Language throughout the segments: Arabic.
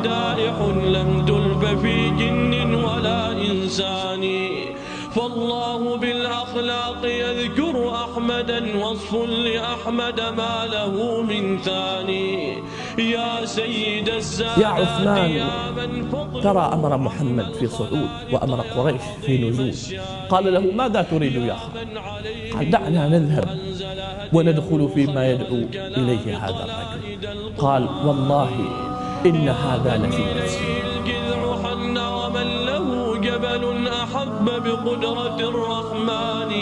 مدائح لم تلف في جن ولا إنسان. فالله بالأخلاق يذكر أحمدا وصف لأحمد ما له من ثاني. يا سيد السادات يا عثمان ترى أمر محمد في صعود وأمر قريش في نزول. قال له ماذا تريد يا خالد قال دعنا نذهب وندخل فيما يدعو إليه هذا الرجل. قال والله إن هذا لفي ومن له جبل أحب بقدرة الرحمن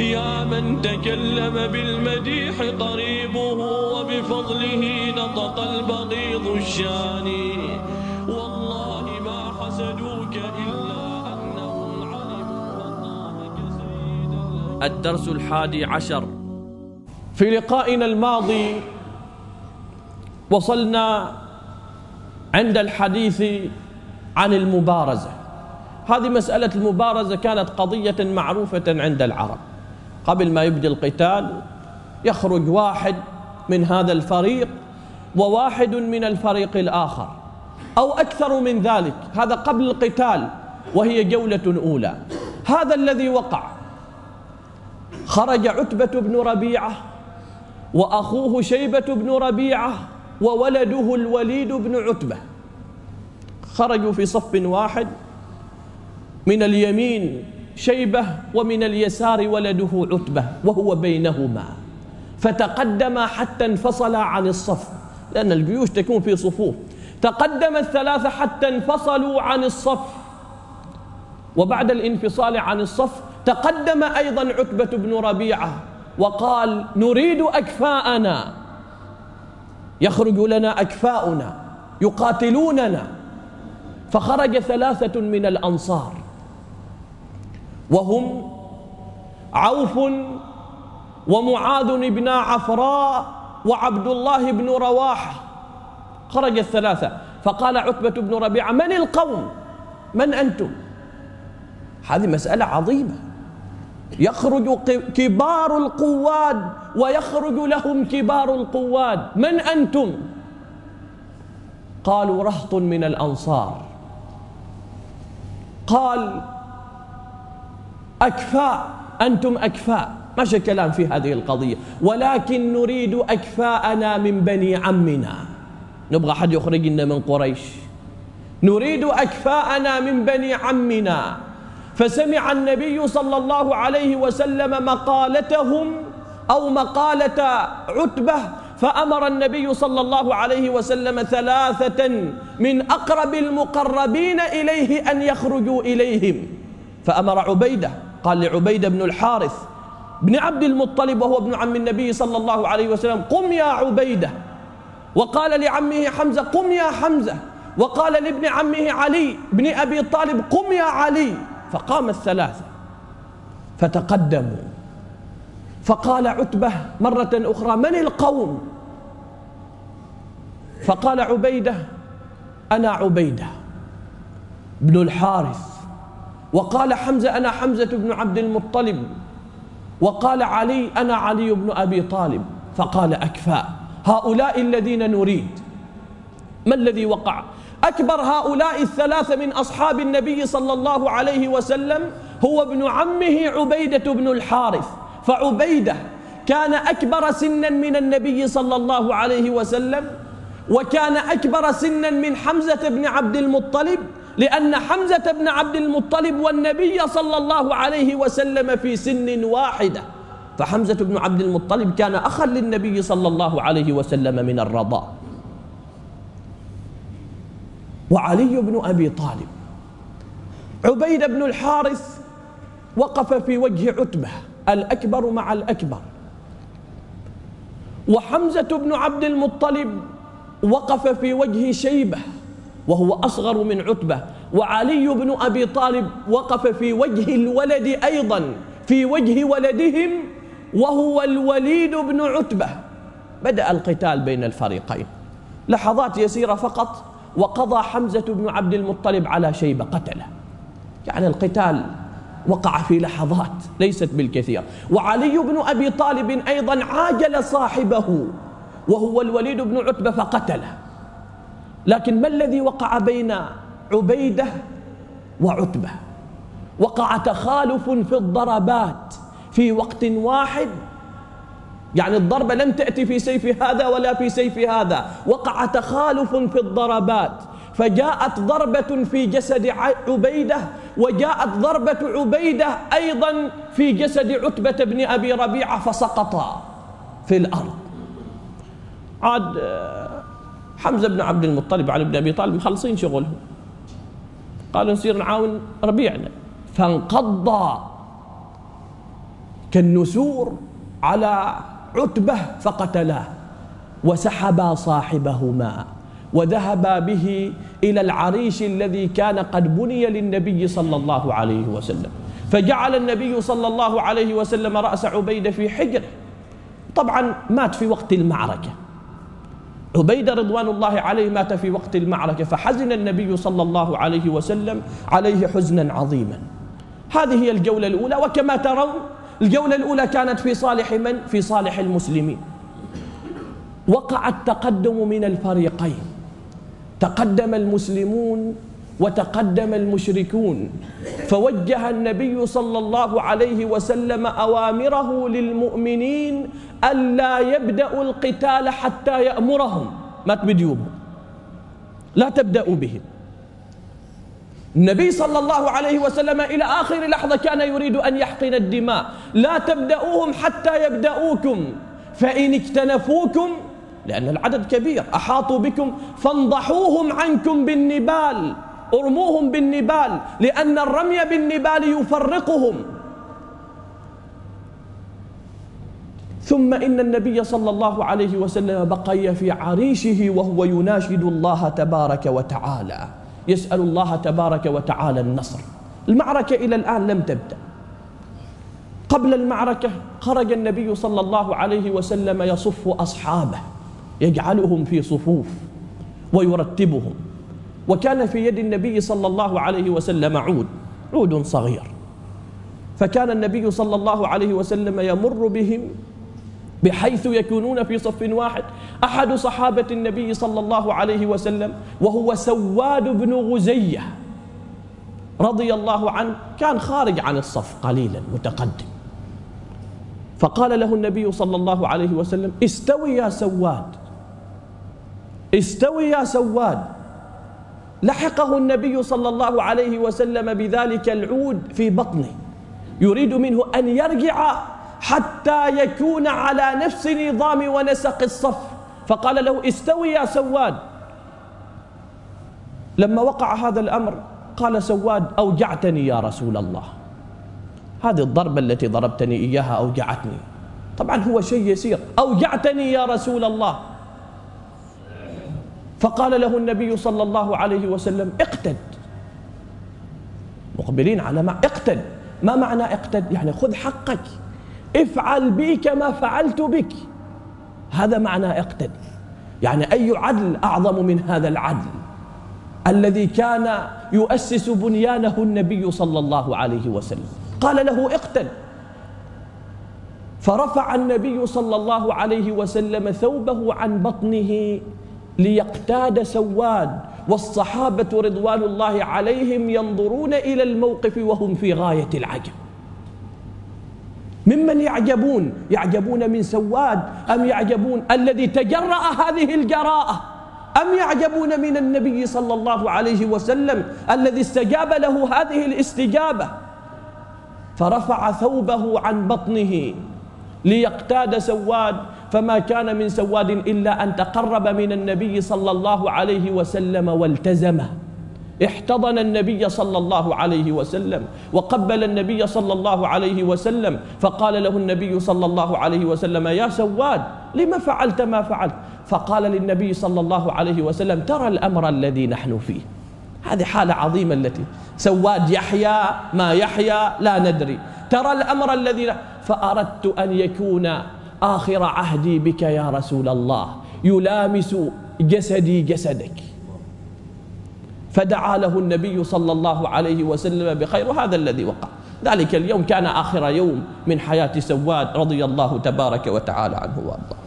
يا من تكلم بالمديح قريبه وبفضله نطق البغيض الشان والله ما حسدوك إلا أنهم علموا أطامك سيدا الدرس الحادي عشر. في لقائنا الماضي وصلنا عند الحديث عن المبارزة. هذه مسألة المبارزة كانت قضية معروفة عند العرب. قبل ما يبدأ القتال يخرج واحد من هذا الفريق وواحد من الفريق الآخر أو أكثر من ذلك. هذا قبل القتال وهي جولة أولى. هذا الذي وقع. خرج عتبة بن ربيعة وأخوه شيبة بن ربيعة وولده الوليد بن عتبة. خرجوا في صف واحد. من اليمين شيبة ومن اليسار ولده عتبة وهو بينهما. فتقدم حتى انفصل عن الصف لأن الجيوش تكون في صفوف. تقدم الثلاثة حتى انفصلوا عن الصف. وبعد الانفصال عن الصف تقدم أيضا عتبة بن ربيعة وقال نريد أكفاءنا. يخرج لنا أكفاؤنا يقاتلوننا. فخرج ثلاثة من الأنصار. وهم عوف ومعاذ بن عفراء وعبد الله بن رواحة خرج الثلاثة. فقال عتبة بن ربيعة من القوم؟ من أنتم؟ هذه مسألة عظيمة. يخرج كبار القواد ويخرج لهم كبار القواد. من أنتم؟ قالوا رهط من الأنصار. قال أكفاء أنتم أكفاء. ماشي كلام في هذه القضية. ولكن نريد أكفاءنا من بني عمنا. نبغى حد يخرجنا من قريش. نريد أكفاءنا من بني عمنا. فسمع النبي صلى الله عليه وسلم مقالتهم أو مقالة عتبة فأمر النبي صلى الله عليه وسلم ثلاثة من أقرب المقربين إليه أن يخرجوا إليهم. فأمر عبيدة قال لعبيدة بن الحارث بن عبد المطلب وهو ابن عم النبي صلى الله عليه وسلم قم يا عبيدة. وقال لعمه حمزة قم يا حمزة. وقال لابن عمه علي بن أبي طالب قم يا علي. فقام الثلاثة فتقدموا. فقال عتبة مرة أخرى من القوم؟ فقال عبيدة أنا عبيدة بن الحارث. وقال حمزة أنا حمزة بن عبد المطلب. وقال علي أنا علي بن أبي طالب. فقال أكفاء هؤلاء الذين نريد. ما الذي وقع؟ أكبر هؤلاء الثلاثة من أصحاب النبي صلى الله عليه وسلم هو ابن عمه عبيدة بن الحارث. فعبيدة كان أكبر سنا من النبي صلى الله عليه وسلم وكان أكبر سنا من حمزة بن عبد المطلب لأن حمزة بن عبد المطلب والنبي صلى الله عليه وسلم في سن واحدة. فحمزة بن عبد المطلب كان أخا للنبي صلى الله عليه وسلم من الرضاء وعلي بن أبي طالب عبيد بن الحارث وقف في وجه عتبة. الأكبر مع الأكبر. وحمزة بن عبد المطلب وقف في وجه شيبة وهو أصغر من عتبة. وعلي بن أبي طالب وقف في وجه الولد أيضا في وجه ولدهم وهو الوليد بن عتبة. بدأ القتال بين الفريقين. لحظات يسيرة فقط وقضى حمزة بن عبد المطلب على شيبة قتله. يعني القتال وقع في لحظات ليست بالكثير. وعلي بن أبي طالب أيضا عاجل صاحبه وهو الوليد بن عتبة فقتله. لكن ما الذي وقع بين عبيدة وعتبة؟ وقع تخالف في الضربات في وقت واحد. يعني الضربة لم تأتي في سيف هذا ولا في سيف هذا. وقع تخالف في الضربات. فجاءت ضربة في جسد عبيدة وجاءت ضربة عبيدة أيضا في جسد عتبة بن أبي ربيعة فسقطا في الأرض. عاد آه، حمزة بن عبد المطلب علي بن أبي طالب مخلصين شغلهم. قالوا نصير نعاون ربيعنا. فانقض كالنسور على عتبة فقتلاه وسحبا صاحبهما. وذهبا به إلى العريش الذي كان قد بني للنبي صلى الله عليه وسلم. فجعل النبي صلى الله عليه وسلم رأس عبيدة في حجره طبعا مات في وقت المعركة. عبيدة رضوان الله عليه مات في وقت المعركة فحزن النبي صلى الله عليه وسلم عليه حزنا عظيما. هذه هي الجولة الأولى وكما ترون الجولة الأولى كانت في صالح من؟ في صالح المسلمين. وقع التقدم من الفريقين. تقدم المسلمون وتقدم المشركون. فوجه النبي صلى الله عليه وسلم أوامره للمؤمنين ألا يبدأوا القتال حتى يأمرهم. ما تبديوهم لا تبدأوا بهم النبي صلى الله عليه وسلم إلى آخر لحظة كان يريد أن يحقن الدماء. لا تبدأوهم حتى يبدأوكم. فإن اكتنفوكم لأن العدد كبير. أحاطوا بكم فانضحوهم عنكم بالنبال أرموهم بالنبال لأن الرمي بالنبال يفرقهم. ثم إن النبي صلى الله عليه وسلم بقي في عريشه وهو يناشد الله تبارك وتعالى. يسأل الله تبارك وتعالى النصر. المعركة إلى الآن لم تبدأ. قبل المعركة خرج النبي صلى الله عليه وسلم يصف أصحابه. يجعلهم في صفوف ويرتبهم. وكان في يد النبي صلى الله عليه وسلم عود عود صغير. فكان النبي صلى الله عليه وسلم يمر بهم بحيث يكونون في صف واحد. أحد صحابة النبي صلى الله عليه وسلم وهو سواد بن غزية رضي الله عنه كان خارج عن الصف قليلا متقدم. فقال له النبي صلى الله عليه وسلم استوي يا سواد. استوي يا سواد. لحقه النبي صلى الله عليه وسلم بذلك العود في بطنه. يريد منه أن يرجع حتى يكون على نفس نظام ونسق الصف. فقال له استوي يا سواد. لما وقع هذا الأمر قال سواد أوجعتني يا رسول الله. هذه الضربة التي ضربتني إياها أوجعتني. طبعا هو شيء يسير. أوجعتني يا رسول الله. فقال له النبي صلى الله عليه وسلم اقتد. مقبلين على ما اقتد. ما معنى اقتد؟ يعني خذ حقك. افعل بي كما فعلت بك. هذا معنى اقتد. يعني أي عدل أعظم من هذا العدل؟ الذي كان يؤسس بنيانه النبي صلى الله عليه وسلم. قال له اقتل فرفع النبي صلى الله عليه وسلم ثوبه عن بطنه ليقتاد سواد والصحابة رضوان الله عليهم ينظرون إلى الموقف وهم في غاية العجب. ممن يعجبون؟ يعجبون من سواد أم يعجبون الذي تجرأ هذه الجراءة؟ أم يعجبون من النبي صلى الله عليه وسلم الذي استجاب له هذه الاستجابة؟ فرفع ثوبه عن بطنه ليقتاد سواد فما كان من سواد إلا أن تقرب من النبي صلى الله عليه وسلم والتزمه احتضن النبي صلى الله عليه وسلم وقبل النبي صلى الله عليه وسلم فقال له النبي صلى الله عليه وسلم يا سواد لما فعلت ما فعلت؟ فقال للنبي صلى الله عليه وسلم ترى الأمر الذي نحن فيه. هذه حالة عظيمة التي سواد يحيا ما يحيا لا ندري. ترى الأمر الذي فأردت أن يكون آخر عهدي بك يا رسول الله. يلامس جسدي جسدك. فدعا له النبي صلى الله عليه وسلم بخير وهذا الذي وقع. ذلك اليوم كان آخر يوم من حياة سواد رضي الله تبارك وتعالى عنه وأرضاه.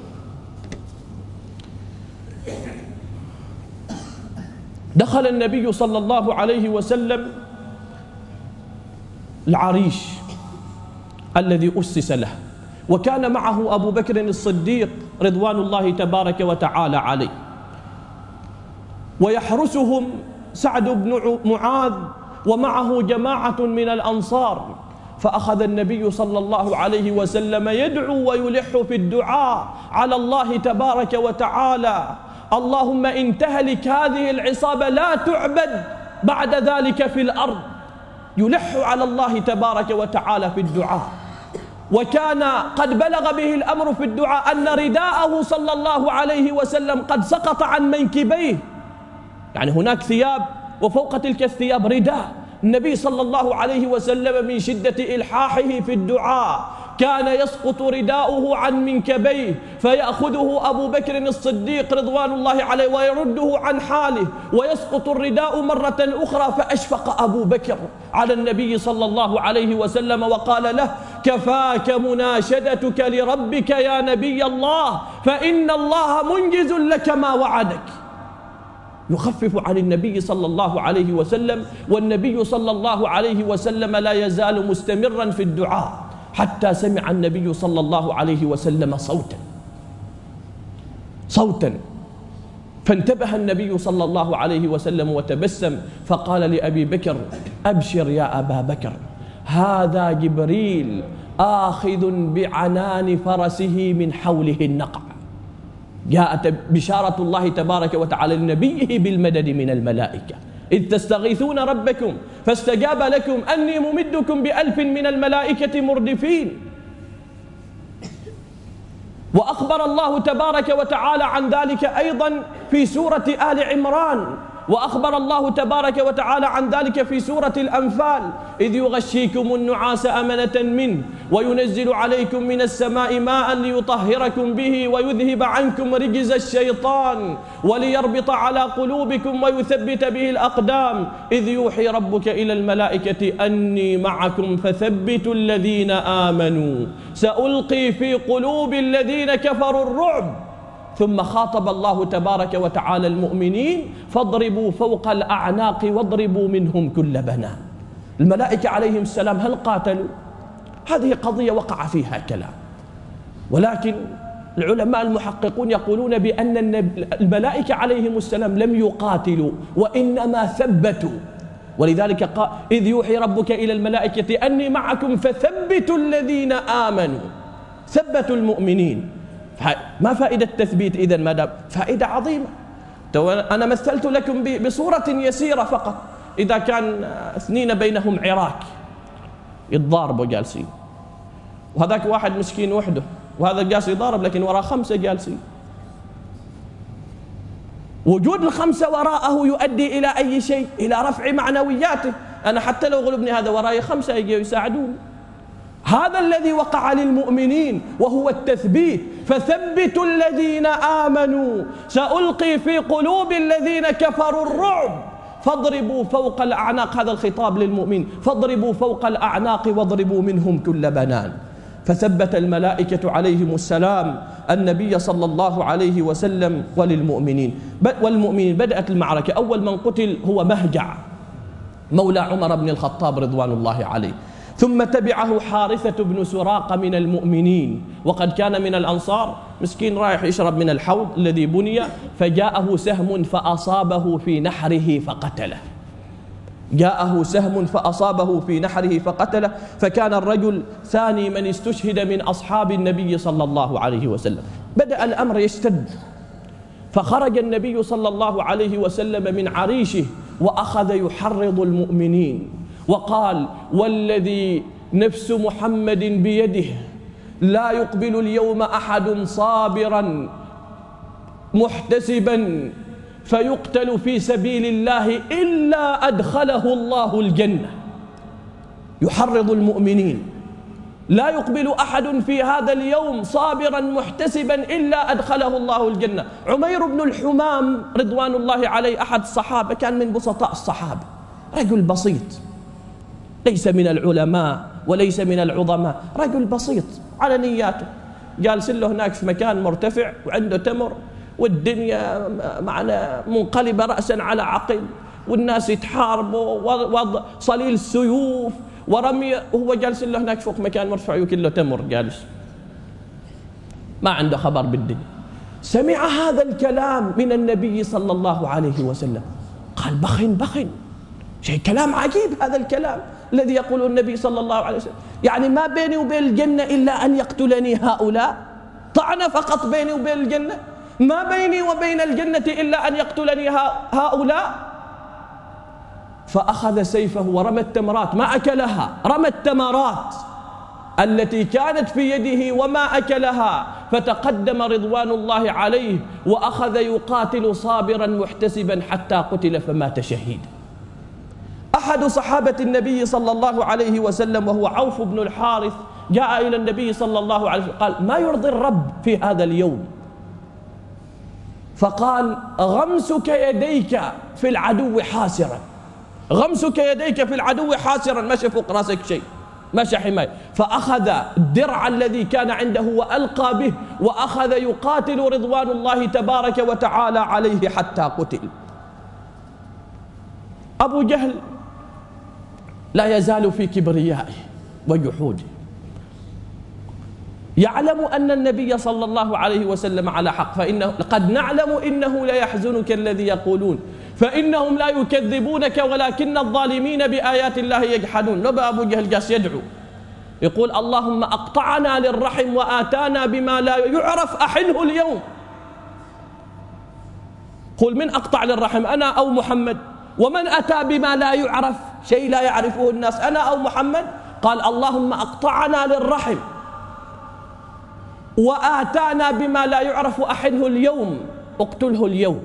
دخل النبي صلى الله عليه وسلم العريش الذي أسس له. وكان معه أبو بكر الصديق رضوان الله تبارك وتعالى عليه. ويحرسهم سعد بن معاذ ومعه جماعة من الأنصار فأخذ النبي صلى الله عليه وسلم يدعو ويلح في الدعاء على الله تبارك وتعالى. اللهم إن تهلك هذه العصابة لا تعبد بعد ذلك في الأرض. يلح على الله تبارك وتعالى في الدعاء. وكان قد بلغ به الأمر في الدعاء أن رداءه صلى الله عليه وسلم قد سقط عن منكبيه. يعني هناك ثياب وفوق تلك الثياب رداء. النبي صلى الله عليه وسلم من شدة إلحاحه في الدعاء. كان يسقط رداؤه عن منكبيه فيأخذه أبو بكر الصديق رضوان الله عليه ويرده عن حاله ويسقط الرداء مرة أخرى فأشفق أبو بكر على النبي صلى الله عليه وسلم وقال له كفاك مناشدتك لربك يا نبي الله فإن الله منجز لك ما وعدك. يخفف عن النبي صلى الله عليه وسلم والنبي صلى الله عليه وسلم لا يزال مستمرا في الدعاء. حتى سمع النبي صلى الله عليه وسلم صوتا. صوتا. فانتبه النبي صلى الله عليه وسلم وتبسم فقال لأبي بكر أبشر يا أبا بكر. هذا جبريل آخذ بعنان فرسه من حوله النقع. جاءت بشارة الله تبارك وتعالى لنبيه بالمدد من الملائكة. إذ تستغيثون ربكم فاستجاب لكم أني ممدكم بألف من الملائكة مردفين. وأخبر الله تبارك وتعالى عن ذلك أيضا في سورة آل عمران. وأخبر الله تبارك وتعالى عن ذلك في سورة الأنفال. إذ يغشيكم النعاس أمنة منه وينزل عليكم من السماء ماء ليطهركم به ويذهب عنكم رجز الشيطان وليربط على قلوبكم ويثبت به الأقدام. إذ يوحي ربك إلى الملائكة أني معكم فثبتوا الذين آمنوا. سألقي في قلوب الذين كفروا الرعب. ثم خاطب الله تبارك وتعالى المؤمنين فاضربوا فوق الأعناق واضربوا منهم كل بنان. الملائكة عليهم السلام هل قاتلوا؟ هذه قضية وقع فيها كلام. ولكن العلماء المحققون يقولون بأن الملائكة عليهم السلام لم يقاتلوا وإنما ثبتوا. ولذلك قال إذ يوحي ربك إلى الملائكة أني معكم فثبتوا الذين آمنوا. ثبتوا المؤمنين. ما فائدة التثبيت إذا ما دام فائدة عظيمة. أنا مثلت لكم بصورة يسيرة فقط. إذا كان اثنين بينهم عراك يتضاربوا جالسين. وهذاك واحد مسكين وحده وهذا جالس يضارب لكن وراه خمسة جالسين. وجود الخمسة وراءه يؤدي إلى أي شيء؟ إلى رفع معنوياته. أنا حتى لو غلبني هذا وراي خمسة يجي يساعدوني. هذا الذي وقع للمؤمنين وهو التثبيت. فثبتوا الذين آمنوا. سألقي في قلوب الذين كفروا الرعب. فاضربوا فوق الأعناق. هذا الخطاب للمؤمن. فاضربوا فوق الأعناق واضربوا منهم كل بنان. فثبت الملائكة عليهم السلام. النبي صلى الله عليه وسلم وللمؤمنين. والمؤمنين بدأت المعركة. أول من قتل هو مهجع. مولى عمر بن الخطاب رضوان الله عليه. ثم تبعه حارثة بن سراقة من المؤمنين. وقد كان من الأنصار مسكين رايح يشرب من الحوض الذي بني فجاءه سهم فأصابه في نحره فقتله. جاءه سهم فأصابه في نحره فقتله فكان الرجل ثاني من استشهد من أصحاب النبي صلى الله عليه وسلم. بدأ الأمر يشتد. فخرج النبي صلى الله عليه وسلم من عريشه وأخذ يحرض المؤمنين. وقال والذي نفس محمد بيده لا يقبل اليوم أحد صابرا محتسبا فيقتل في سبيل الله إلا أدخله الله الجنة. يحرض المؤمنين. لا يقبل أحد في هذا اليوم صابرا محتسبا إلا أدخله الله الجنة. عمير بن الحمام رضوان الله عليه أحد الصحابة كان من بسطاء الصحابة. رجل بسيط. ليس من العلماء وليس من العظماء. رجل بسيط على نياته. جالس له هناك في مكان مرتفع وعنده تمر والدنيا معنا منقلبة رأسا على عقل والناس يتحاربوا وضع صليل السيوف ورمي. هو جالس له هناك فوق مكان مرفوع وكله تمر جالس. ما عنده خبر بالدنيا. سمع هذا الكلام من النبي صلى الله عليه وسلم. قال بخن بخن. شيء كلام عجيب هذا الكلام. الذي يقول النبي صلى الله عليه وسلم. يعني ما بيني وبين الجنة إلا أن يقتلني هؤلاء. طعن فقط بيني وبين الجنة. ما بيني وبين الجنة إلا أن يقتلني هؤلاء. فأخذ سيفه ورمى التمرات. ما أكلها. رمى التمرات التي كانت في يده وما أكلها. فتقدم رضوان الله عليه وأخذ يقاتل صابرا محتسبا حتى قتل فمات شهيدا. أحد صحابة النبي صلى الله عليه وسلم وهو عوف بن الحارث جاء إلى النبي صلى الله عليه وسلم قال ما يرضي الرب في هذا اليوم؟ فقال غمسك يديك في العدو حاسرا. غمسك يديك في العدو حاسرا. ما فوق راسك شيء مشى حماية. فأخذ الدرع الذي كان عنده وألقى به وأخذ يقاتل رضوان الله تبارك وتعالى عليه حتى قتل. أبو جهل لا يزال في كبريائه وجحوده. يعلم أن النبي صلى الله عليه وسلم على حق فإنه قد نعلم إنه ليحزنك الذي يقولون فإنهم لا يكذبونك ولكن الظالمين بآيات الله يجحدون. نبأ أبو جهل جاس يدعو يقول اللهم أقطعنا للرحم وآتانا بما لا يعرف أحنه اليوم. قل من أقطع للرحم أنا أو محمد؟ ومن أتى بما لا يعرف؟ شيء لا يعرفه الناس. أنا أو محمد؟ قال اللهم أقطعنا للرحم وآتانا بما لا يعرف أحنه اليوم. اقتله اليوم.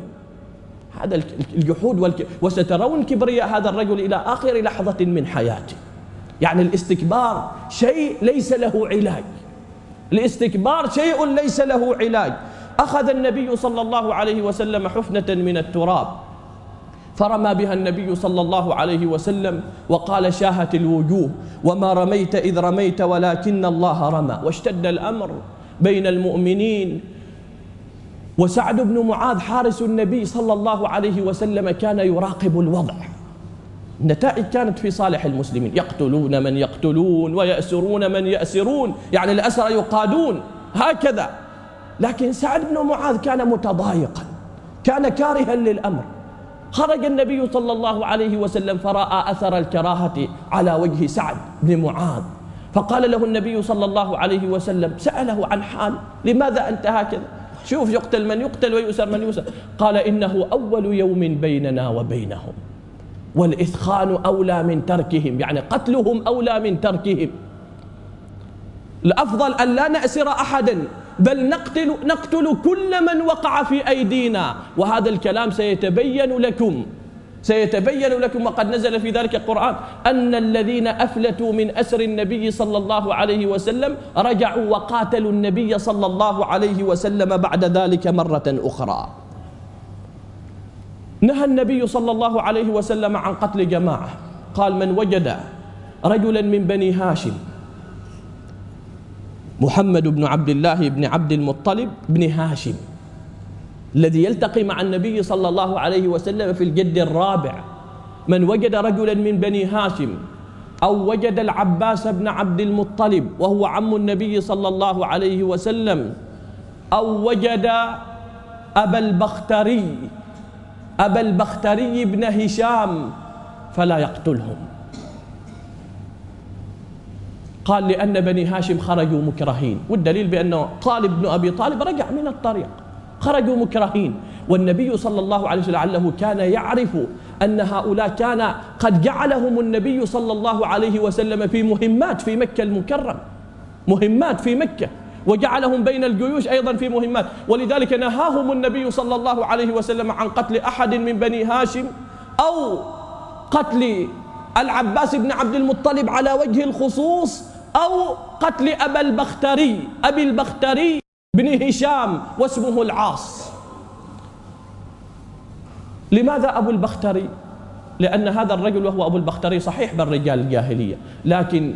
هذا الجحود والك... وسترون كبرياء هذا الرجل إلى آخر لحظة من حياته. يعني الاستكبار شيء ليس له علاج. الاستكبار شيء ليس له علاج. أخذ النبي صلى الله عليه وسلم حفنة من التراب. فرمى بها النبي صلى الله عليه وسلم وقال شاهت الوجوه وما رميت إذ رميت ولكن الله رمى واشتد الأمر بين المؤمنين. وسعد بن معاذ حارس النبي صلى الله عليه وسلم كان يراقب الوضع. النتائج كانت في صالح المسلمين. يقتلون من يقتلون ويأسرون من يأسرون يعني الأسرى يقادون هكذا. لكن سعد بن معاذ كان متضايقا كان كارها للأمر. خرج النبي صلى الله عليه وسلم فرأى أثر الكراهة على وجه سعد بن معاذ. فقال له النبي صلى الله عليه وسلم سأله عن حال لماذا أنت هكذا؟ شوف يقتل من يقتل ويؤسر من يؤسر. قال إنه أول يوم بيننا وبينهم والإثخان أولى من تركهم يعني قتلهم أولى من تركهم. الأفضل أن لا نأسر أحدا. بل نقتل, نقتل كل من وقع في أيدينا. وهذا الكلام سيتبين لكم. سيتبين لكم وقد نزل في ذلك القرآن أن الذين أفلتوا من أسر النبي صلى الله عليه وسلم رجعوا وقاتلوا النبي صلى الله عليه وسلم بعد ذلك مرة أخرى. نهى النبي صلى الله عليه وسلم عن قتل جماعة. قال من وجد رجلا من بني هاشم محمد بن عبد الله بن عبد المطلب بن هاشم الذي يلتقي مع النبي صلى الله عليه وسلم في الجد الرابع. من وجد رجلا من بني هاشم أو وجد العباس بن عبد المطلب وهو عم النبي صلى الله عليه وسلم أو وجد أبا البختري أبا البختري بن هشام فلا يقتلهم. قال لأن بني هاشم خرجوا مكرهين والدليل بأنه طالب بن أبي طالب رجع من الطريق خرجوا مكرهين والنبي صلى الله عليه وسلم لعله كان يعرف أن هؤلاء كان قد جعلهم النبي صلى الله عليه وسلم في مهمات في مكة المكرم مهمات في مكة وجعلهم بين الجيوش أيضا في مهمات ولذلك نهاهم النبي صلى الله عليه وسلم عن قتل أحد من بني هاشم أو قتل العباس بن عبد المطلب على وجه الخصوص أو قتل أبا البختري أبي البختري بن هشام واسمه العاص. لماذا أبو البختري؟ لأن هذا الرجل وهو أبو البختري صحيح بالرجال الجاهلية لكن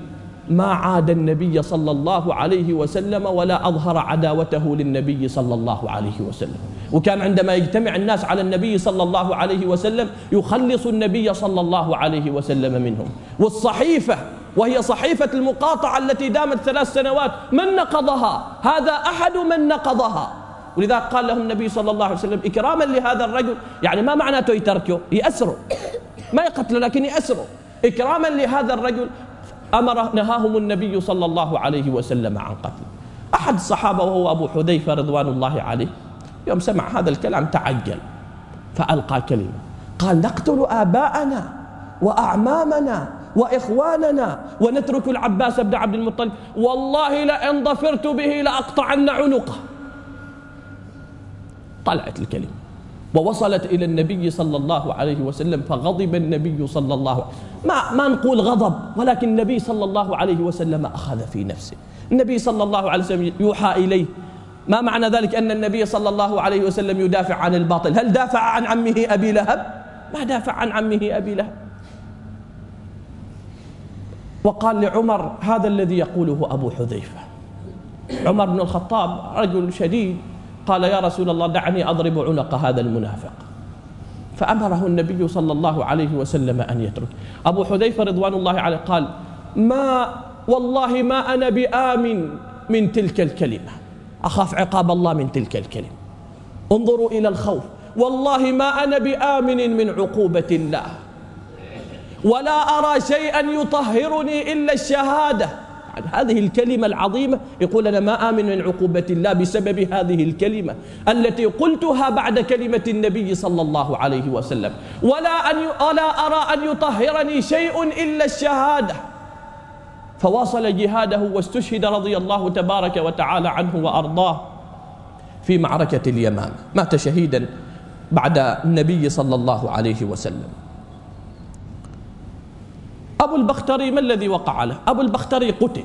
ما عاد النبي صلى الله عليه وسلم ولا أظهر عداوته للنبي صلى الله عليه وسلم. وكان عندما يجتمع الناس على النبي صلى الله عليه وسلم يخلص النبي صلى الله عليه وسلم منهم. والصحيفة وهي صحيفة المقاطعة التي دامت ثلاث سنوات. من نقضها؟ هذا أحد من نقضها. ولذلك قال لهم النبي صلى الله عليه وسلم إكراما لهذا الرجل. يعني ما معناته يتركه يأسره ما يقتله لكن يأسره إكراما لهذا الرجل. أمر نهاهم النبي صلى الله عليه وسلم عن قتله أحد الصحابة وهو أبو حذيفة رضوان الله عليه يوم سمع هذا الكلام تعجل. فألقى كلمة. قال نقتل آباءنا وأعمامنا وإخواننا ونترك العباس بن عبد المطلب. والله لئن ظفرت به لأقطعن عنقه. طلعت الكلمة. ووصلت إلى النبي صلى الله عليه وسلم فغضب النبي صلى الله عليه وسلم. ما, ما نقول غضب ولكن النبي صلى الله عليه وسلم أخذ في نفسه. النبي صلى الله عليه وسلم يوحى إليه. ما معنى ذلك؟ أن النبي صلى الله عليه وسلم يدافع عن الباطل. هل دافع عن عمه أبي لهب؟ ما دافع عن عمه أبي لهب. وقال لعمر هذا الذي يقوله أبو حذيفة. عمر بن الخطاب رجل شديد قال يا رسول الله دعني أضرب عنق هذا المنافق. فأمره النبي صلى الله عليه وسلم أن يترك. أبو حذيفة رضوان الله عليه قال ما والله ما أنا بآمن من تلك الكلمة. أخاف عقاب الله من تلك الكلمة. انظروا إلى الخوف. والله ما أنا بآمن من عقوبة الله. ولا أرى شيئا يطهرني إلا الشهادة. هذه الكلمة العظيمة يقول أنا ما آمن من عقوبة الله بسبب هذه الكلمة التي قلتها بعد كلمة النبي صلى الله عليه وسلم. ولا, أن ولا أرى أن يطهرني شيء إلا الشهادة. فواصل جهاده واستشهد رضي الله تبارك وتعالى عنه وأرضاه في معركة اليمامة. مات شهيدا بعد النبي صلى الله عليه وسلم. أبو البختري ما الذي وقع له؟ أبو البختري قتل.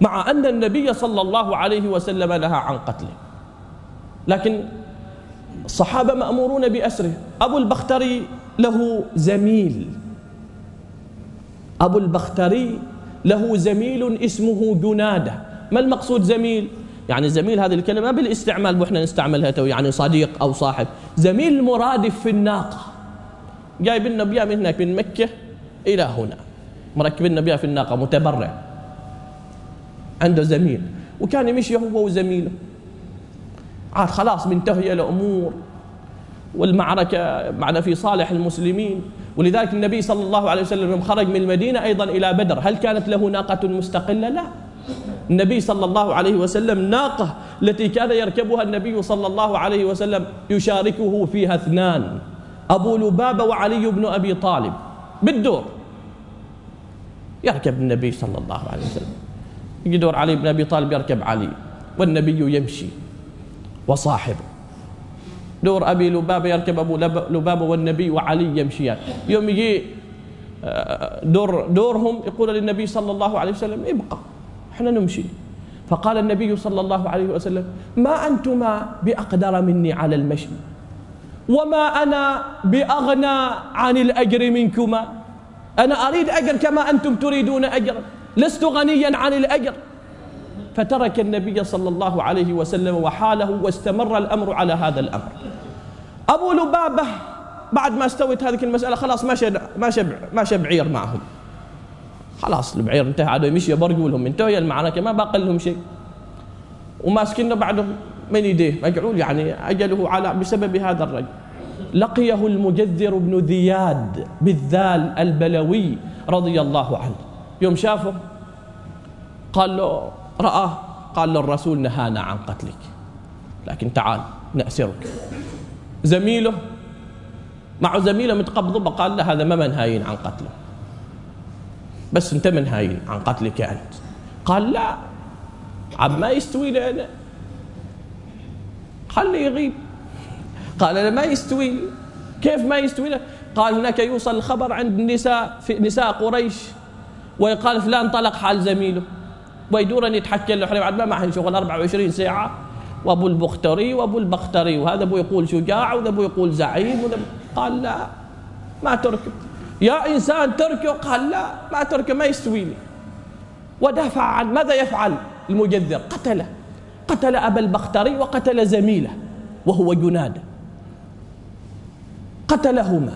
مع أن النبي صلى الله عليه وسلم نهى عن قتله. لكن الصحابة مأمورون بأسره. أبو البختري له زميل. أبو البختري له زميل اسمه جنادة. ما المقصود زميل؟ يعني زميل هذه الكلمة بالاستعمال وإحنا نستعملها تو يعني صديق أو صاحب. زميل مرادف في الناقة. جايب لنا من هناك من مكة. إلى هنا. مركبين بها في الناقة متبرع. عنده زميل. وكان يمشي هو وزميله. عاد خلاص منتهية الأمور. والمعركة معنا في صالح المسلمين. ولذلك النبي صلى الله عليه وسلم خرج من المدينة أيضا إلى بدر. هل كانت له ناقة مستقلة؟ لا. النبي صلى الله عليه وسلم ناقة التي كان يركبها النبي صلى الله عليه وسلم يشاركه فيها اثنان. أبو لبابة وعلي بن أبي طالب. بالدور. يركب النبي صلى الله عليه وسلم. يدور علي بن أبي طالب يركب علي والنبي يمشي وصاحبه. دور أبي لبابة يركب أبو لبابة والنبي وعلي يمشيان يوم يجي آه، دور دورهم يقول للنبي صلى الله عليه وسلم ابقى إحنا نمشي. فقال النبي صلى الله عليه وسلم ما أنتما بأقدر مني على المشي؟ وما أنا بأغنى عن الأجر منكما. أنا أريد أجر كما أنتم تريدون أجرا. لست غنيا عن الأجر. فترك النبي صلى الله عليه وسلم وحاله واستمر الأمر على هذا الأمر. أبو لبابة بعد ما استوت هذه المسألة خلاص ما شب ما شب ما شب عير معهم. خلاص البعير انتهى عاد يمشي برقوا لهم انتهى المعركة ما باقي لهم شيء. وماسكين بعدهم. من يديه. مجعول يعني أجله على بسبب هذا الرجل. لقيه المجذر بن ذياد بالذال البلوي رضي الله عنه. يوم شافه قال له رآه قال له الرسول نهانا عن قتلك. لكن تعال نأسرك. زميله مع زميله متقبض قال له هذا ما منهاين عن قتله. بس انت منهاين عن قتلك أنت. قال لا عب ما يستوي لنا. خليه يغيب. قال أنا ما يستوي. كيف ما يستوي؟ له قال هناك يوصل الخبر عند النساء في نساء قريش ويقال فلان طلق حال زميله ويدور يتحكى له. بعد ما معهن شغل 24 ساعة وأبو البختري وأبو البختري وهذا أبو يقول شجاع وذا أبو يقول زعيم وذا قال لا ما تركه. يا إنسان تركه؟ قال لا ما تركه ما يستوي لي. ودافع عن ماذا يفعل المجذر؟ قتله. قتل أبا البختري وقتل زميله وهو جناد. قتلهما.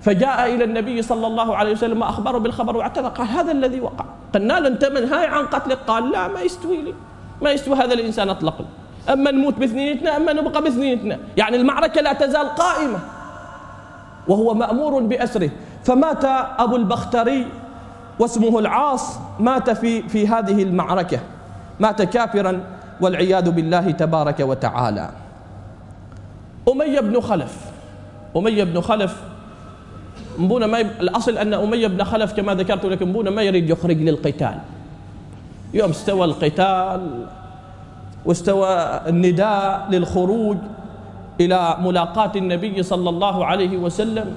فجاء إلى النبي صلى الله عليه وسلم وأخبره بالخبر واعتذر قال هذا الذي وقع. قلنا له أنت منهاي عن قتلك قال لا ما يستوي لي. ما يستوي. هذا الإنسان أطلق لي. أما نموت باثنينتنا أما نبقى باثنينتنا يعني المعركة لا تزال قائمة. وهو مأمور بأسره. فمات أبو البختري واسمه العاص. مات في في هذه المعركة. مات كافرا. والعياذ بالله تبارك وتعالى. أمية بن خلف. أمية بن خلف مبونا ما يب... الأصل أن أمية بن خلف كما ذكرت لكم مبونا ما يريد يخرج للقتال. يوم استوى القتال واستوى النداء للخروج إلى ملاقاة النبي صلى الله عليه وسلم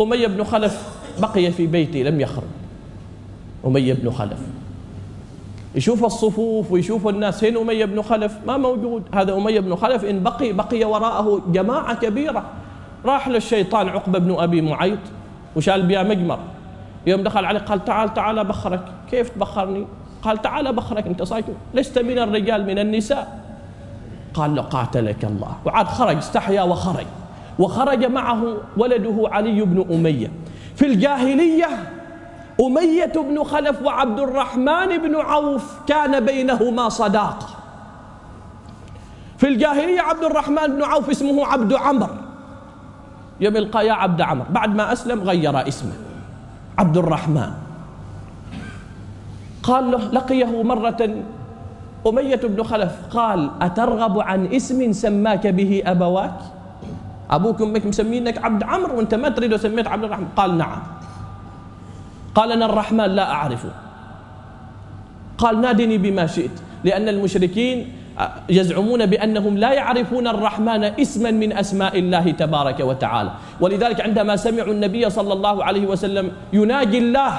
أمية بن خلف بقي في بيته لم يخرج. أمية بن خلف. يشوف الصفوف ويشوف الناس هنا أمية بن خلف ما موجود. هذا أمية بن خلف إن بقي بقي وراءه جماعة كبيرة. راح للشيطان عقبة بن أبي معيط وشال بها مجمر. يوم دخل عليه قال تعال تعال بخرك. كيف تبخرني؟ قال تعال بخرك أنت صايت لست من الرجال من النساء. قال له قاتلك الله. وعاد خرج استحيا وخرج. وخرج معه ولده علي بن أمية. في الجاهلية أمية بن خلف وعبد الرحمن بن عوف كان بينهما صداقة في الجاهلية عبد الرحمن بن عوف اسمه عبد عمر يوم يا عبد عمر بعد ما أسلم غير اسمه. عبد الرحمن. قال له لقيه مرة أمية بن خلف قال أترغب عن اسم سماك به أبواك؟ أبوك وأمك مسمينك عبد عمرو وأنت ما تريد سميت عبد الرحمن. قال نعم. قال أنا الرحمن لا أعرفه. قال نادني بما شئت لأن المشركين يزعمون بأنهم لا يعرفون الرحمن اسما من أسماء الله تبارك وتعالى. ولذلك عندما سمعوا النبي صلى الله عليه وسلم يناجي الله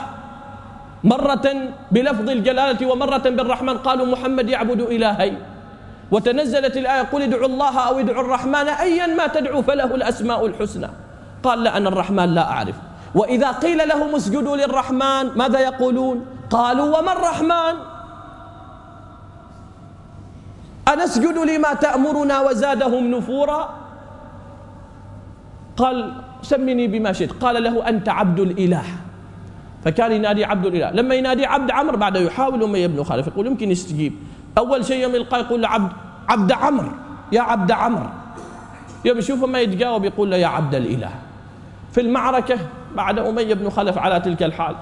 مرة بلفظ الجلالة ومرة بالرحمن قالوا محمد يعبد إلهين. وتنزلت الآية قل ادعوا الله أو ادعوا الرحمن أيا ما تدعو فله الأسماء الحسنى. قال لا أنا الرحمن لا أعرف وإذا قيل لهم اسجدوا للرحمن ماذا يقولون؟ قالوا وما الرحمن؟ أنسجد لما تأمرنا وزادهم نفورا؟ قال سمني بما شئت. قال له أنت عبد الإله. فكان ينادي عبد الإله. لما ينادي عبد عمر بعد يحاول أمية يبنوا خالف يقول يمكن يستجيب. أول شيء يوم يلقى يقول له عبد عبد عمر يا عبد عمر يوم يشوفه ما يتجاوب يقول له يا عبد الإله. في المعركة بعد أمية بن خلف على تلك الحال.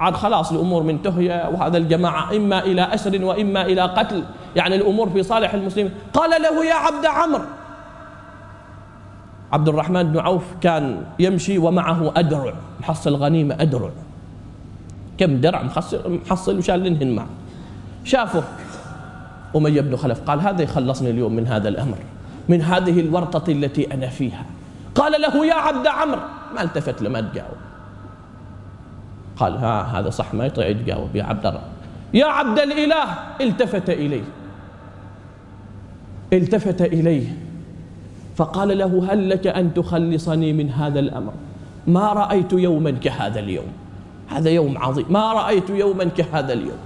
عاد خلاص الأمور منتهية وهذا الجماعة إما إلى أسر وإما إلى قتل. يعني الأمور في صالح المسلمين. قال له يا عبد عمرو. عبد الرحمن بن عوف كان يمشي ومعه أدرع. محصل غنيمة أدرع. كم درع محصل, محصل وشالنهن معه. شافه أمية بن خلف. قال هذا يخلصني اليوم من هذا الأمر من هذه الورطة التي أنا فيها. قال له يا عبد عمرو. ما التفت له ما تجاوب. قال ها هذا صح ما يطيع يتجاوب. يا عبد الله يا عبد الإله التفت إليه. التفت إليه. فقال له هل لك أن تخلصني من هذا الأمر؟ ما رأيت يوما كهذا اليوم. هذا يوم عظيم. ما رأيت يوما كهذا اليوم.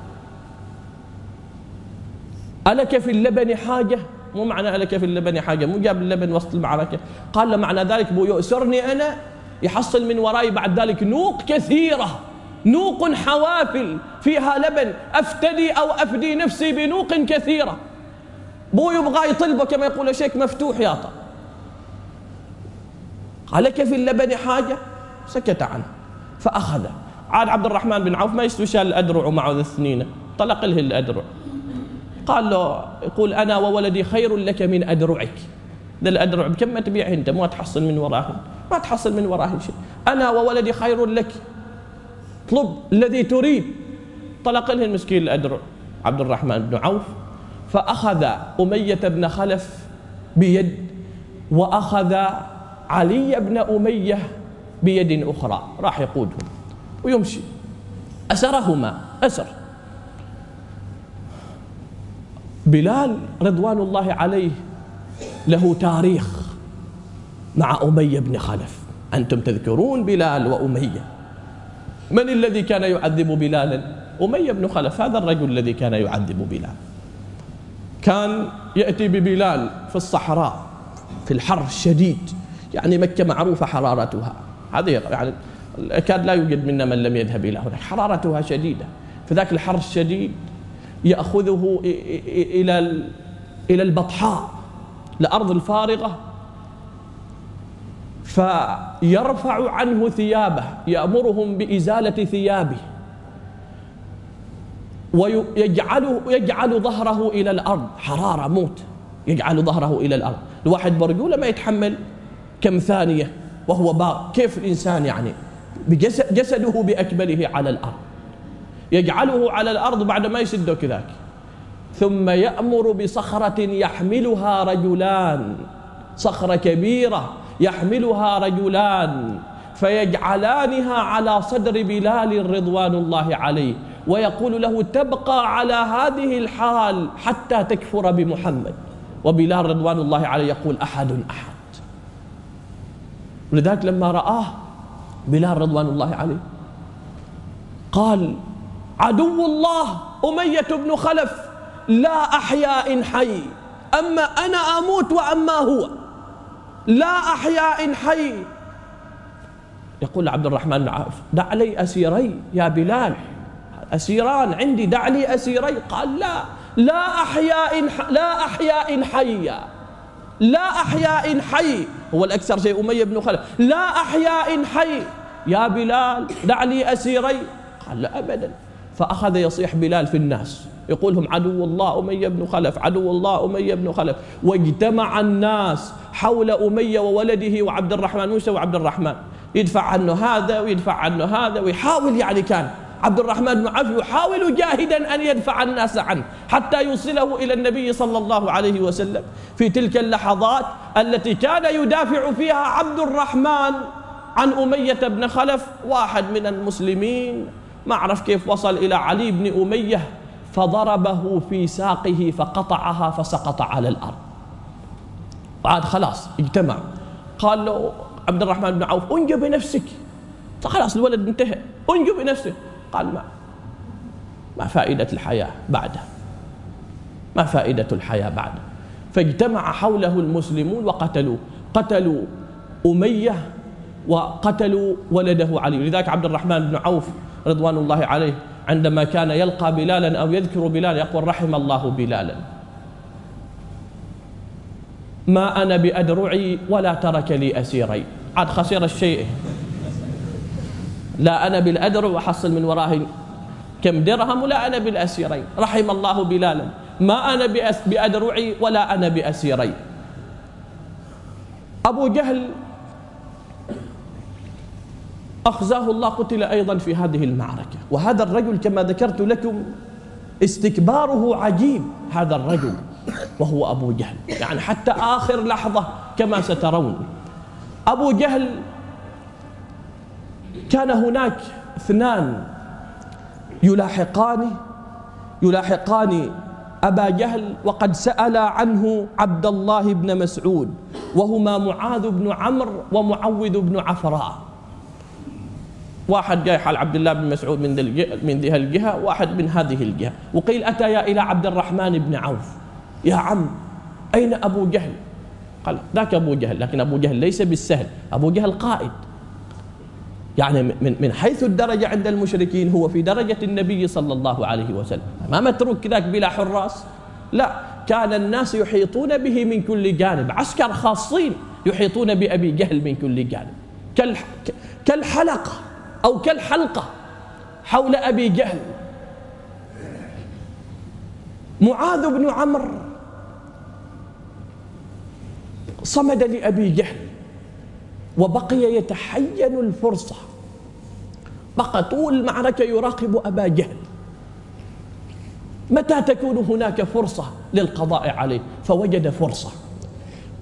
ألك في اللبن حاجة؟ مو معنى ألك في اللبن حاجة مو جاب اللبن وسط المعركة. قال له معنى ذلك بو يؤسرني أنا يحصل من ورائي بعد ذلك نوق كثيرة. نوق حوافل فيها لبن. أفتدي أو أفدي نفسي بنوق كثيرة. بو يبغى يطلبه كما يقول شيك مفتوح ياطا قال لك في اللبن حاجة؟ سكت عنه. فأخذه عاد عبد الرحمن بن عوف ما يستوي شال الأدرع ومعه الاثنين طلق له الأدرع. قال له يقول أنا وولدي خير لك من أدرعك. ذا الأدرع بكم تبيعه أنت؟ ما تحصل من وراهن ما تحصل من وراهن شيء أنا وولدي خير لك. اطلب الذي تريد. طلق له المسكين الأدرع عبد الرحمن بن عوف. فأخذ أمية بن خلف بيد وأخذ علي بن أمية بيد أخرى. راح يقودهم ويمشي. أسرهما أسر. بلال رضوان الله عليه له تاريخ. مع أمية بن خلف. أنتم تذكرون بلال وأمية. من الذي كان يعذب بلالا؟ أمية بن خلف هذا الرجل الذي كان يعذب بلال. كان يأتي ببلال في الصحراء في الحر الشديد. يعني مكة معروفة حرارتها. هذه يعني كان لا يوجد منا من لم يذهب إلى هناك. حرارتها شديدة. في ذاك الحر الشديد يأخذه إلى إلى البطحاء الأرض الفارغة. فيرفع عنه ثيابه يأمرهم بإزالة ثيابه. ويجعله يجعل ظهره إلى الأرض. حرارة موت. يجعل ظهره إلى الأرض. الواحد برجولة ما يتحمل كم ثانية وهو باق كيف الإنسان يعني؟ بجسده بأكمله على الأرض. يجعله على الأرض بعد ما يسده كذاك. ثم يأمر بصخرة يحملها رجلان. صخرة كبيرة. يحملها رجلان فيجعلانها على صدر بلال رضوان الله عليه ويقول له تبقى على هذه الحال حتى تكفر بمحمد. وبلال رضوان الله عليه يقول أحد أحد. ولذلك لما رآه بلال رضوان الله عليه قال عدو الله أمية بن خلف لا أحيا إن حي أما أنا أموت وأما هو. لا أحيا إن حي. يقول عبد الرحمن بن عوف دع لي أسيري يا بلال. أسيران عندي دع لي أسيري. قال لا لا أحيا إن لا أحيا إن حيا. لا أحيا إن حي. هو الأكثر شيء أمية بن خلف. لا أحيا إن حي. يا بلال دع لي أسيري. قال لا أبدا. فأخذ يصيح بلال في الناس. يقولهم عدو الله أمية بن خلف عدو الله أمية بن خلف. واجتمع الناس حول أمية وولده وعبد الرحمن موسى وعبد الرحمن. يدفع عنه هذا ويدفع عنه هذا ويحاول يعني كان عبد الرحمن بن عوف يحاول جاهدا أن يدفع الناس عنه حتى يوصله إلى النبي صلى الله عليه وسلم. في تلك اللحظات التي كان يدافع فيها عبد الرحمن عن أمية بن خلف واحد من المسلمين. ما أعرف كيف وصل إلى علي بن أمية. فضربه في ساقه فقطعها فسقط على الأرض. بعد خلاص اجتمع. قال له عبد الرحمن بن عوف انجو بنفسك فخلاص الولد انتهى. انجو بنفسك قال ما ما فائدة الحياة بعده. ما فائدة الحياة بعده. فاجتمع حوله المسلمون وقتلوا قتلوا أمية وقتلوا ولده علي. لذلك عبد الرحمن بن عوف رضوان الله عليه عندما كان يلقى بلالا أو يذكر بلالا يقول رحم الله بلالا. ما أنا بأدرعي ولا ترك لي أسيري. عاد خسر الشيء. لا أنا بالأدرع وحصل من وراه كم درهم ولا أنا بالأسيرين رحم الله بلالا. ما أنا بأدرعي ولا أنا بأسيري. أبو جهل أخزاه الله قتل أيضا في هذه المعركة. وهذا الرجل كما ذكرت لكم استكباره عجيب هذا الرجل وهو أبو جهل. يعني حتى آخر لحظة كما سترون. أبو جهل كان هناك اثنان يلاحقان يلاحقان أبا جهل وقد سأل عنه عبد الله بن مسعود وهما معاذ بن عمرو ومعوذ بن عفراء. واحد جاي حال عبد الله بن مسعود من من ذي الجهة واحد من هذه الجهة. وقيل أتيا إلى عبد الرحمن بن عوف. يا عم أين أبو جهل؟ قال ذاك أبو جهل لكن أبو جهل ليس بالسهل أبو جهل قائد. يعني من من حيث الدرجة عند المشركين هو في درجة النبي صلى الله عليه وسلم. ما متروك كذاك بلا حراس؟ لا كان الناس يحيطون به من كل جانب. عسكر خاصين يحيطون بأبي جهل من كل جانب. كالحلقة. أو كالحلقة حول أبي جهل. معاذ بن عمرو صمد لأبي جهل وبقي يتحين الفرصة. بقى طول المعركة يراقب أبا جهل. متى تكون هناك فرصة للقضاء عليه؟ فوجد فرصة.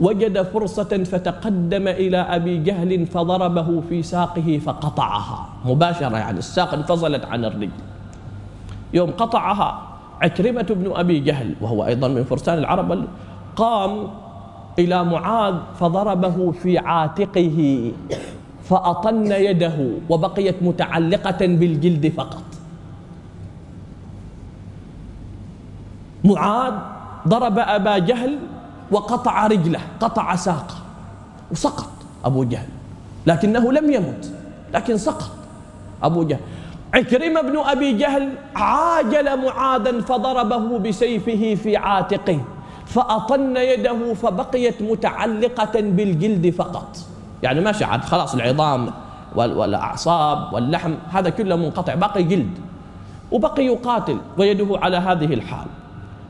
وجد فرصة فتقدم إلى أبي جهل فضربه في ساقه فقطعها. مباشرة يعني الساق انفصلت عن الرجل. يوم قطعها عكرمة بن أبي جهل وهو أيضا من فرسان العرب قام إلى معاذ فضربه في عاتقه فأطن يده وبقيت متعلقة بالجلد فقط. معاذ ضرب أبا جهل وقطع رجله قطع ساقه وسقط أبو جهل لكنه لم يمت لكن سقط أبو جهل. عكرمة بن أبي جهل عاجل معاذا فضربه بسيفه في عاتقه فأطن يده فبقيت متعلقة بالجلد فقط. يعني ما شعر خلاص العظام والأعصاب واللحم هذا كله منقطع بقي جلد وبقي يقاتل ويده على هذه الحال.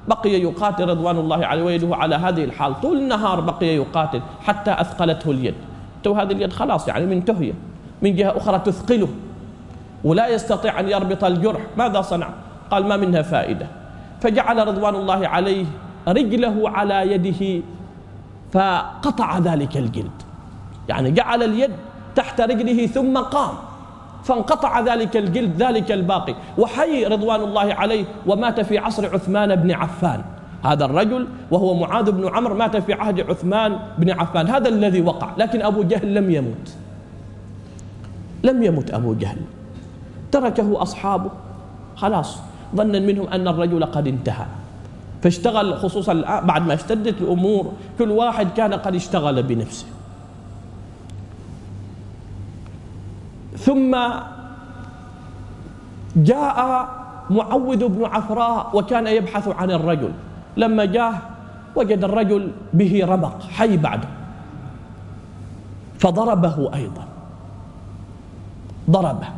بقي يقاتل رضوان الله عليه ويده على هذه الحال. طول النهار بقي يقاتل حتى أثقلته اليد. تو هذه اليد خلاص يعني منتهية من جهة أخرى تثقله. ولا يستطيع أن يربط الجرح. ماذا صنع؟ قال ما منها فائدة. فجعل رضوان الله عليه رجله على يده فقطع ذلك الجلد. يعني جعل اليد تحت رجله ثم قام. فانقطع ذلك الجلد ذلك الباقي. وحي رضوان الله عليه ومات في عصر عثمان بن عفان. هذا الرجل وهو معاذ بن عمرو مات في عهد عثمان بن عفان. هذا الذي وقع. لكن أبو جهل لم يمت لم يمت أبو جهل. تركه أصحابه. خلاص. ظنا منهم أن الرجل قد انتهى. فاشتغل خصوصا بعد ما اشتدت الأمور كل واحد كان قد اشتغل بنفسه. ثم جاء معوذ بن عفراء وكان يبحث عن الرجل. لما جاء وجد الرجل به رمق حي بعده فضربه أيضا. ضربه.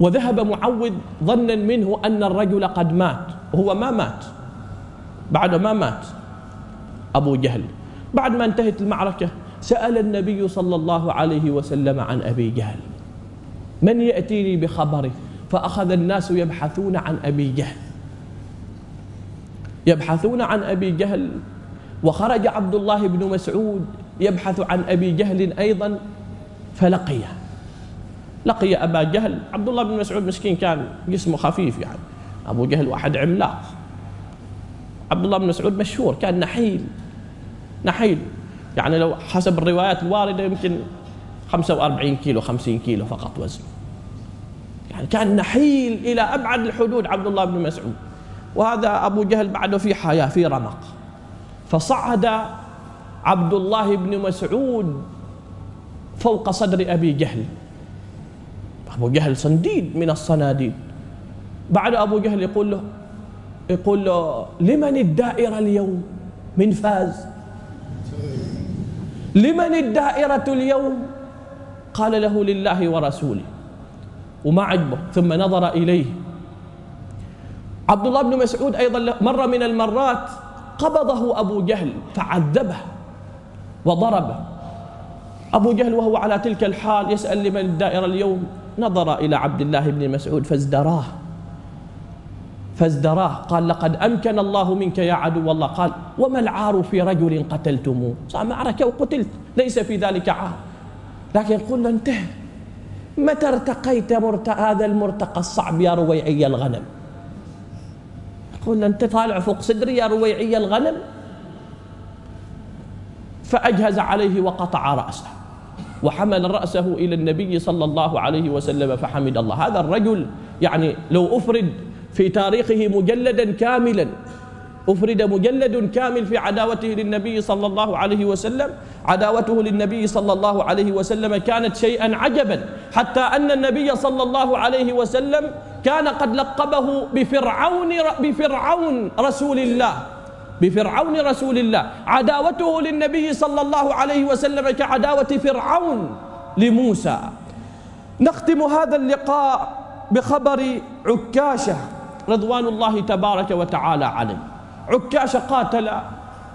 وذهب معوذ ظنا منه أن الرجل قد مات. وهو ما مات. بعد ما مات. أبو جهل. بعد ما انتهت المعركة سأل النبي صلى الله عليه وسلم عن أبي جهل. من يأتيني بخبره؟ فأخذ الناس يبحثون عن أبي جهل. يبحثون عن أبي جهل وخرج عبد الله بن مسعود يبحث عن أبي جهل أيضا فلقيه لقي أبا جهل. عبد الله بن مسعود مسكين كان جسمه خفيف يعني. أبو جهل واحد عملاق. عبد الله بن مسعود مشهور كان نحيل. نحيل. يعني لو حسب الروايات الواردة يمكن 45 كيلو 50 كيلو فقط وزنه يعني كان نحيل إلى أبعد الحدود عبد الله بن مسعود. وهذا أبو جهل بعده في حياة في رمق. فصعد عبد الله بن مسعود فوق صدر أبي جهل. أبو جهل صنديد من الصناديد. بعد أبو جهل يقول له يقول له لمن الدائرة اليوم؟ من فاز. لمن الدائرة اليوم؟ قال له لله ورسوله. وما عجبه ثم نظر إليه. عبد الله بن مسعود أيضا مرة من المرات قبضه أبو جهل فعذبه وضربه. أبو جهل وهو على تلك الحال يسأل لمن الدائرة اليوم؟ نظر إلى عبد الله بن مسعود فازدراه. فازدراه. قال لقد أمكن الله منك يا عدو الله. قال وما العار في رجل قتلتموه؟ صار معركة وقتلت ليس في ذلك عار. لكن قلنا انتهى. متى ارتقيت مرت... هذا المرتقى الصعب يا رويعي الغنم؟ قلنا انت طالع فوق صدري يا رويعي الغنم؟ فأجهز عليه وقطع رأسه وحمل رأسه إلى النبي صلى الله عليه وسلم فحمد الله. هذا الرجل يعني لو أفرد في تاريخه مجلدا كاملا. أفرد مجلد كامل في عداوته للنبي صلى الله عليه وسلم. عداوته للنبي صلى الله عليه وسلم كانت شيئا عجبا. حتى أن النبي صلى الله عليه وسلم كان قد لقبه بفرعون بفرعون رسول الله. بفرعون رسول الله. عداوته للنبي صلى الله عليه وسلم كعداوة فرعون لموسى. نختم هذا اللقاء بخبر عكاشة. رضوان الله تبارك وتعالى عليه. عكاشة قاتل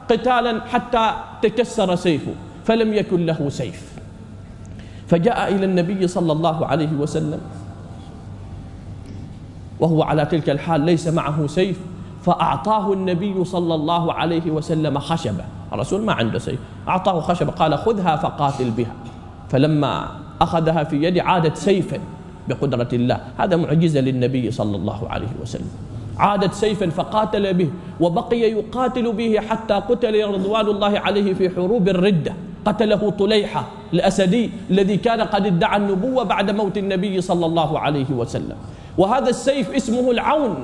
قتالا حتى تكسر سيفه فلم يكن له سيف. فجاء إلى النبي صلى الله عليه وسلم وهو على تلك الحال ليس معه سيف فأعطاه النبي صلى الله عليه وسلم خشبة. الرسول ما عنده سيف أعطاه خشبة قال خذها فقاتل بها. فلما أخذها في يده عادت سيفا. بقدرة الله. هذا معجزة للنبي صلى الله عليه وسلم. عادت سيفا فقاتل به وبقي يقاتل به حتى قتل رضوان الله عليه في حروب الردة. قتله طليحة الأسدي الذي كان قد ادعى النبوة بعد موت النبي صلى الله عليه وسلم. وهذا السيف اسمه العون.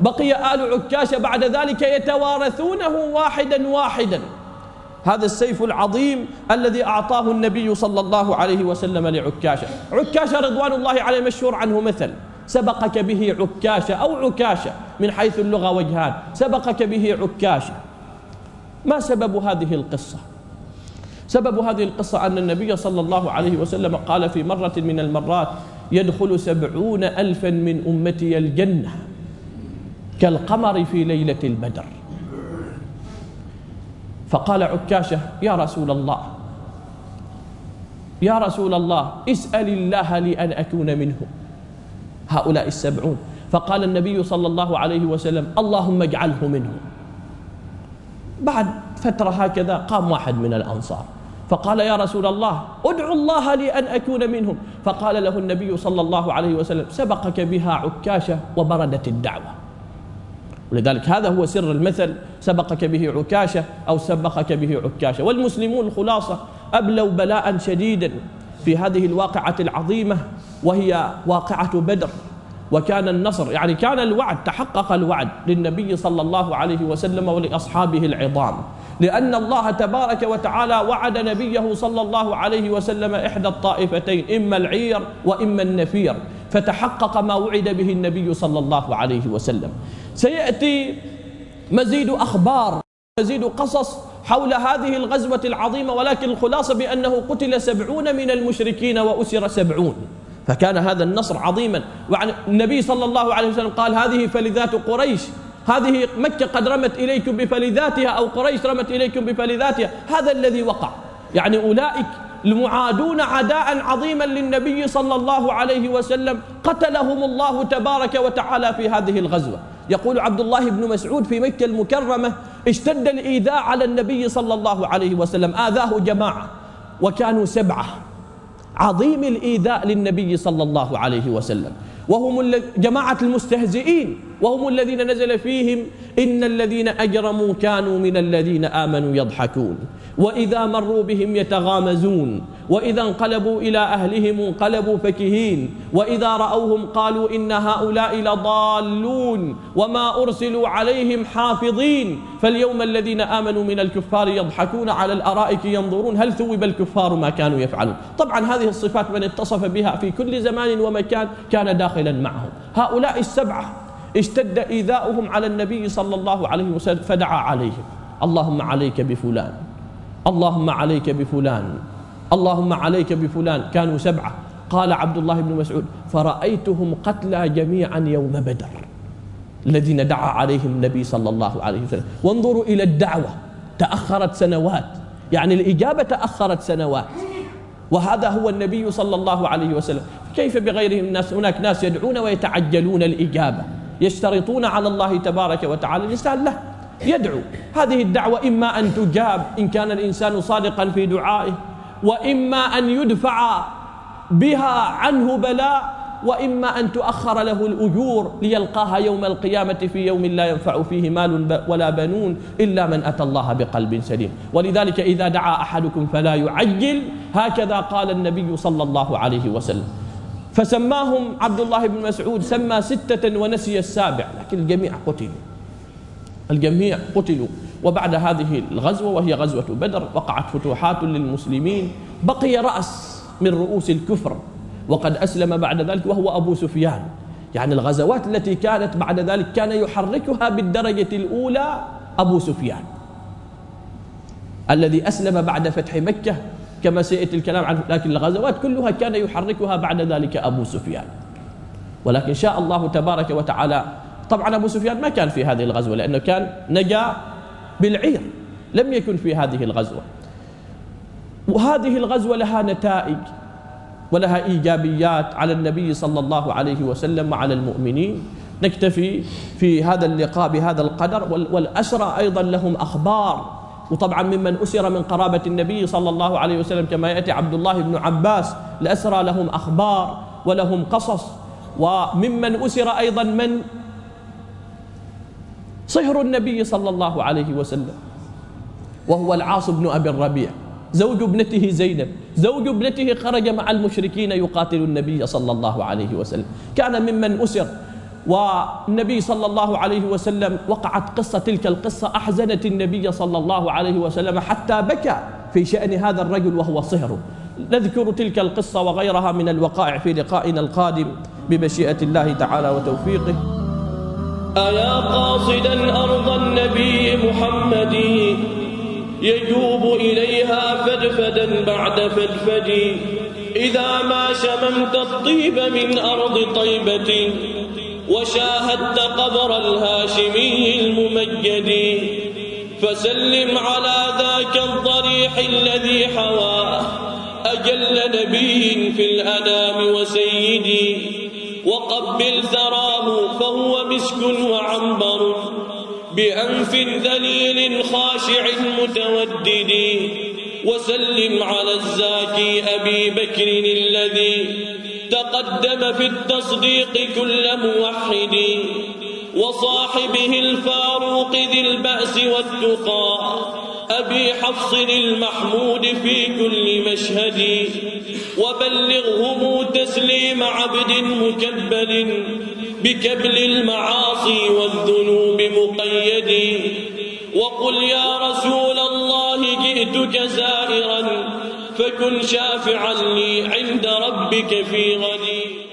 بقي آل عكاشة بعد ذلك يتوارثونه واحدا واحدا. هذا السيف العظيم الذي أعطاه النبي صلى الله عليه وسلم لعكاشة. عكاشة رضوان الله عليه مشهور عنه مثل سبقك به عكاشة أو عكاشة من حيث اللغة وجهان. سبقك به عكاشة. ما سبب هذه القصة؟ سبب هذه القصة أن النبي صلى الله عليه وسلم قال في مرة من المرات يدخل سبعون ألفا من أمتي الجنة كالقمر في ليلة البدر. فقال عكاشة يا رسول الله يا رسول الله اسأل الله لي أن أكون منهم هؤلاء السبعون. فقال النبي صلى الله عليه وسلم اللهم اجعله منهم. بعد فترة هكذا قام واحد من الأنصار. فقال يا رسول الله ادعو الله لي أن أكون منهم. فقال له النبي صلى الله عليه وسلم سبقك بها عكاشة وبردت الدعوة. ولذلك هذا هو سر المثل سبقك به عكاشة أو سبقك به عكاشة. والمسلمون خلاصة أبلوا بلاء شديدا في هذه الواقعة العظيمة وهي واقعة بدر. وكان النصر يعني كان الوعد تحقق الوعد للنبي صلى الله عليه وسلم ولأصحابه العظام. لأن الله تبارك وتعالى وعد نبيه صلى الله عليه وسلم إحدى الطائفتين إما العير وإما النفير. فتحقق ما وعد به النبي صلى الله عليه وسلم. سيأتي مزيد أخبار مزيد قصص حول هذه الغزوة العظيمة ولكن الخلاصة بأنه قتل سبعون من المشركين وأسر سبعون. فكان هذا النصر عظيما. النبي صلى الله عليه وسلم قال هذه فلذات قريش. هذه مكة قد رمت إليكم بفلذاتها أو قريش رمت إليكم بفلذاتها. هذا الذي وقع. يعني أولئك المعادون عداء عظيما للنبي صلى الله عليه وسلم قتلهم الله تبارك وتعالى في هذه الغزوة. يقول عبد الله بن مسعود في مكة المكرمة اشتد الإيذاء على النبي صلى الله عليه وسلم آذاه جماعة وكانوا سبعة. عظيم الإيذاء للنبي صلى الله عليه وسلم. وهم جماعة المستهزئين. وهم الذين نزل فيهم إن الذين أجرموا كانوا من الذين آمنوا يضحكون. وإذا مروا بهم يتغامزون. وإذا انقلبوا إلى أهلهم انقلبوا فكهين. وإذا رأوهم قالوا إن هؤلاء لضالون وما أرسلوا عليهم حافظين. فاليوم الذين آمنوا من الكفار يضحكون على الأرائك ينظرون هل ثوب الكفار ما كانوا يفعلون. طبعا هذه الصفات من اتصف بها في كل زمان ومكان كان داخلا معهم. هؤلاء السبعة اشتد إيذاؤهم على النبي صلى الله عليه وسلم فدعا عليهم. اللهم عليك بفلان. اللهم عليك بفلان. اللهم عليك بفلان. كانوا سبعة. قال عبد الله بن مسعود فرأيتهم قتلى جميعا يوم بدر الذين دعا عليهم النبي صلى الله عليه وسلم. وانظروا إلى الدعوة. تأخرت سنوات. يعني الإجابة تأخرت سنوات. وهذا هو النبي صلى الله عليه وسلم. كيف بغيرهم الناس؟ هناك ناس يدعون ويتعجلون الإجابة. يشترطون على الله تبارك وتعالى. الإنسان له يدعو. هذه الدعوة إما أن تجاب إن كان الإنسان صادقا في دعائه وإما أن يدفع بها عنه بلاء وإما أن تؤخر له الأجور ليلقاها يوم القيامة في يوم لا ينفع فيه مال ولا بنون إلا من أتى الله بقلب سليم. ولذلك إذا دعا أحدكم فلا يعجل هكذا قال النبي صلى الله عليه وسلم. فسماهم عبد الله بن مسعود سمى ستة ونسي السابع لكن الجميع قتلوا. الجميع قتلوا. وبعد هذه الغزوة وهي غزوة بدر وقعت فتوحات للمسلمين. بقي رأس من رؤوس الكفر. وقد أسلم بعد ذلك وهو أبو سفيان. يعني الغزوات التي كانت بعد ذلك كان يحركها بالدرجة الأولى أبو سفيان. الذي أسلم بعد فتح مكة كما سيأتي الكلام عنه لكن الغزوات كلها كان يحركها بعد ذلك أبو سفيان. ولكن شاء الله تبارك وتعالى طبعا أبو سفيان ما كان في هذه الغزوة لأنه كان نجا بالعير لم يكن في هذه الغزوة. وهذه الغزوة لها نتائج ولها إيجابيات على النبي صلى الله عليه وسلم وعلى المؤمنين. نكتفي في هذا اللقاء بهذا القدر والأسرى أيضا لهم أخبار وطبعا ممن أسر من قرابة النبي صلى الله عليه وسلم كما يأتي عبد الله بن عباس الأسرى لهم أخبار ولهم قصص. وممن أسر أيضا من؟ صهر النبي صلى الله عليه وسلم وهو العاص بن أبي الربيع. زوج ابنته زينب زوج ابنته خرج مع المشركين يقاتل النبي صلى الله عليه وسلم. كان ممن أسر. والنبي صلى الله عليه وسلم وقعت قصة تلك القصة أحزنت النبي صلى الله عليه وسلم حتى بكى في شأن هذا الرجل وهو صهره نذكر تلك القصة وغيرها من الوقائع في لقائنا القادم. بمشيئة الله تعالى وتوفيقه. أيا قاصدا أرض النبي محمد؟ يجوب إليها فدفدا بعد فدفد إذا ما شممت الطيب من أرض طيبة وشاهدت قبر الهاشمي الممجد. فسلم على ذاك الضريح الذي حواه أجل نبي في الأنام وسيدي وقبل ثراه فهو مسك وعنبر بأنف ذليل خاشع متودد. وسلم على الزاكي أبي بكر الذي تقدم في التصديق كل موحد وصاحبه الفاروق ذي البأس والتقى أبي حفص المحمود في كل مشهد وبلغهم تسليم عبد مكبل بكبل المعاصي والذنوب مقيد وقل يا رسول الله جئتك زائرا فكن شافعا لي عند ربك في غدي